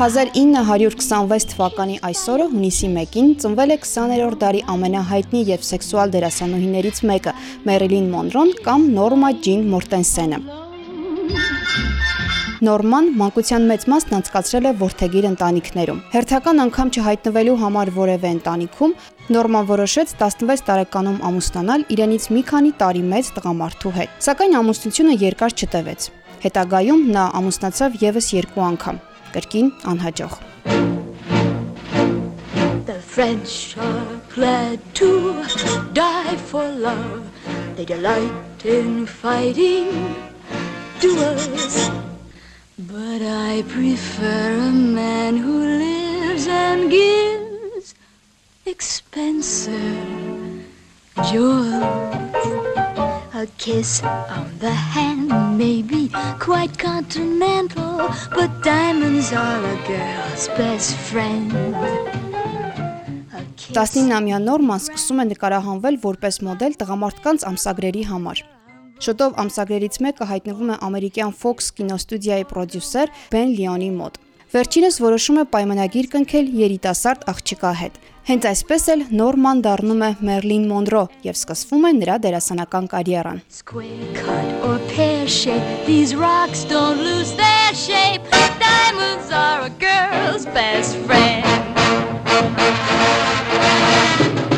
1926 թվականի այսօրը հունիսի 1-ին ծնվել է 20-րդ դարի ամենահայտնի եւ սեքսուալ դերասանուհիներից մեկը՝ Մերիլին Մոնրոն կամ Նորմա Ջին Մորտենսենը։ Նորման մանկության մեծ մասն անցկացրել է Որթեգիր ընտանիքներում։ Հերթական անգամ չհայտնվելու համար որևէ ընտանիքում Նորման որոշեց 16 տարեկանում ամուսնանալ իրենից մի քանի տարի մեծ տղամարդու հետ։ Սակայն ամուսնությունը երկար չտևեց։ Հետագայում նա ամուսնացավ եւս երկու անգամ։ կրկին անհաջող։ The French are glad to die for love. They delight in fighting duels. But I prefer a man who lives and gives expensive jewels. A kiss on the hand may be quite continental, but diamonds are a girl's best friend. 19-ամյա Նորման սկսում է նկարահանվել որպես մոդել տղամարդկանց ամսագրերի համար։ Շուտով ամսագրերից մեկը հայտնվում է ամերիկյան Fox կինոստուդիայի պրոդյուսեր Բեն Լիոնի մոտ։ Վերջինս որոշում է պայմանագիր կնքել երիտասարդ աղջկա հետ, Հենց այսպես էլ Նորման դառնում է Մերլին Մոնրո եւ սկսվում է նրա դերասանական կարիերան։. Diamonds are a girl's best friend.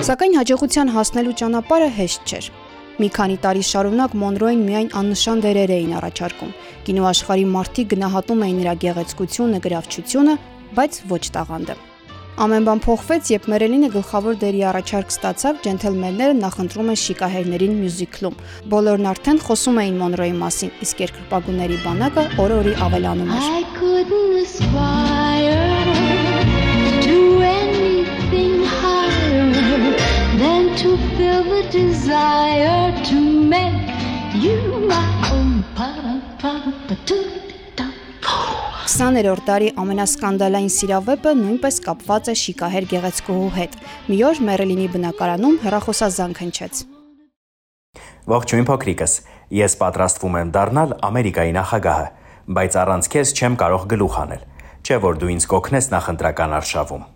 Սակայն հաջողության հասնելու ճանապարհը հեշտ չէր։ Մի քանի տարի շարունակ Մոնրոին միայն աննշան դերեր էին առաջարկում։ Կինոաշխարհի մարդիկ գնահատում էին նրա գեղեցկությունը, գրավչությունը, բայց ոչ տաղանդը։ Ամեն բան փոխվեց, երբ Մերելինը գլխավոր դերի առաջարկ ստացավ Ջենթլմենները նախընտրում են շիկահերներին մյուզիկլում։ Բոլորն արդեն խոսում էին Մոնրոյի մասին, իսկ երկրպագուների բանակը օր-օրի ավելանում էր։ desire to make you my own. 20-րդ դարի ամենասկանդալային սիրավեպը նույնպես կապված է շիկահեր գեղեցկուհու հետ։ Մի օր Մերելինի բնակարանում հեռախոսազանգ հնչեց։ Ողջույն փոքրիկս, ես պատրաստվում եմ դառնալ Ամերիկայի նախագահը, բայց առանց քեզ չեմ կարող գլուխ անել։ Չէ որ դու ինձ կօգնես նախընտրական արշավում։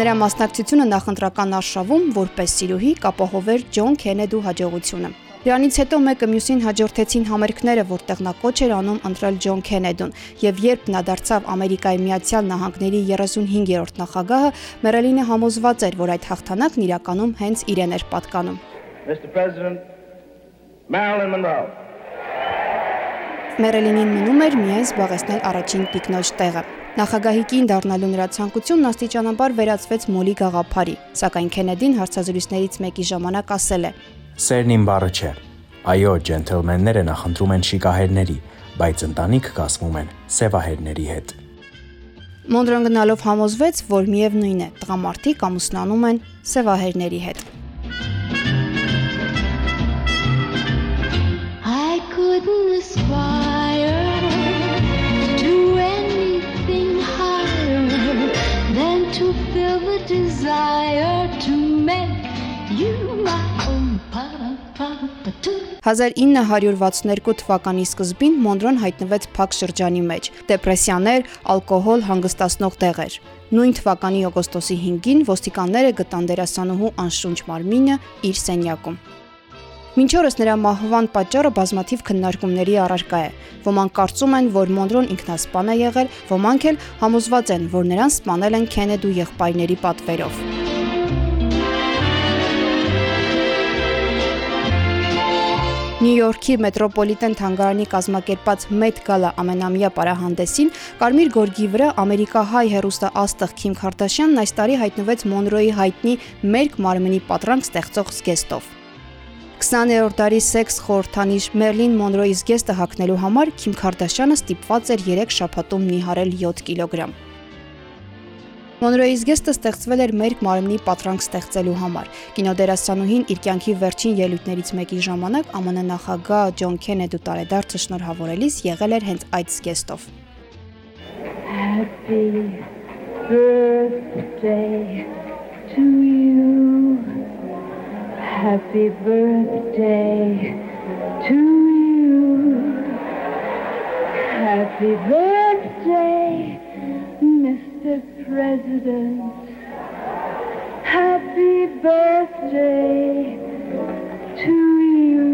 Նրա մասնակցությունը նախընտրական արշավում որպես սիրուհի կապահովեր Ջոն Քենեդու հաջողությունը։ Դրանից հետո մեկը մյուսին հաջորդեցին համերգները, որտեղ նա կոչ էր անում ընտրել Ջոն Քենեդուն, եւ երբ նա դարձավ Ամերիկայի Միացյալ Նահանգների 35-րդ նախագահը, Մերելինը համոզված էր, որ այդ հաղթանակն իրականում հենց իրեն էր պատկանում։ Mr. President Marilyn Monroe Մերելինին մնում էր միայն զբաղեցնել առաջին տիկնոջ տեղը։ Նախագահի կին դառնալու նրա ցանկությունն աստիճանաբար վերածվեց մոլի գաղափարի, սակայն Քենեդին հարցազրույցներից մեկի ժամանակ ասել է. Սերն իմ բառը չէ։ Այո, ջենթլմենները նախընտրում են շիկահերների, բայց ընտանիք կազմում են սևահերների հետ։ Մոնդրոն գնալով համոզվեց, որ միևնույն է, տղամարդիկ ամուսնանում են սևահերների հետ։ I couldn't aspire feel the desire to make you my 1962 թվականի սկզբին Մոնրոն հայտնվեց փակ շրջանի մեջ։ Դեպրեսիաներ, ալկոհոլ հանգստացնող տեղեր։ Նույն թվականի օգոստոսի 5-ին ոստիկանները գտան դերասանուհու անշունչ մարմինը իր սենյակում։ Մինչ օրս նրա մահվան պատճառը բազմաթիվ քննարկումների առարկա է։ Ոմանք կարծում են, որ Մոնրոն ինքնասպան է եղել, ոմանք էլ համոզված են, որ նրան սպանել են Քենեդու եղբայրների պատվերով։ Նյու Յորքի մետրոպոլիտեն թանգարանի կազմակերպած Met Gala ամենամյա պարահանդեսին Կարմիր գորգի վրա ամերիկահայ հերոստա աստղ Քիմ Քարդաշյանն այս տարի հայտնվեց Մոնրոյի հայտնի Մերկ մարմնի պատրանք ստեղծող զգեստով։ 20-րդ դարի սեքս խորհրդանիշ Մերլին Մոնրոյի զգեստը հագնելու համար Քիմ Քարդաշյանը ստիպված էր 3 շաբաթում նիհարել 7 կիլոգրամ։ Մոնրոյի զգեստը ստեղծվել էր մեր մարմնի պատրանք ստեղծելու համար։ Կինոդերասանուհին իր կյանքի վերջին ելույթներից մեկի ժամանակ ԱՄՆ նախագահ Ջոն Քենեդու տարեդարձը շնորհավորելիս եղել էր հենց այդ զգեստով։ Happy birthday Happy birthday to you. Happy birthday, Mr. President. Happy birthday to you.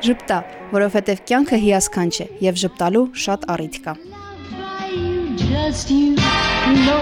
Ժպտա, որովհետև կյանքը հիասքանչ է եւ ժպտալու շատ առիթ կա։ just you, know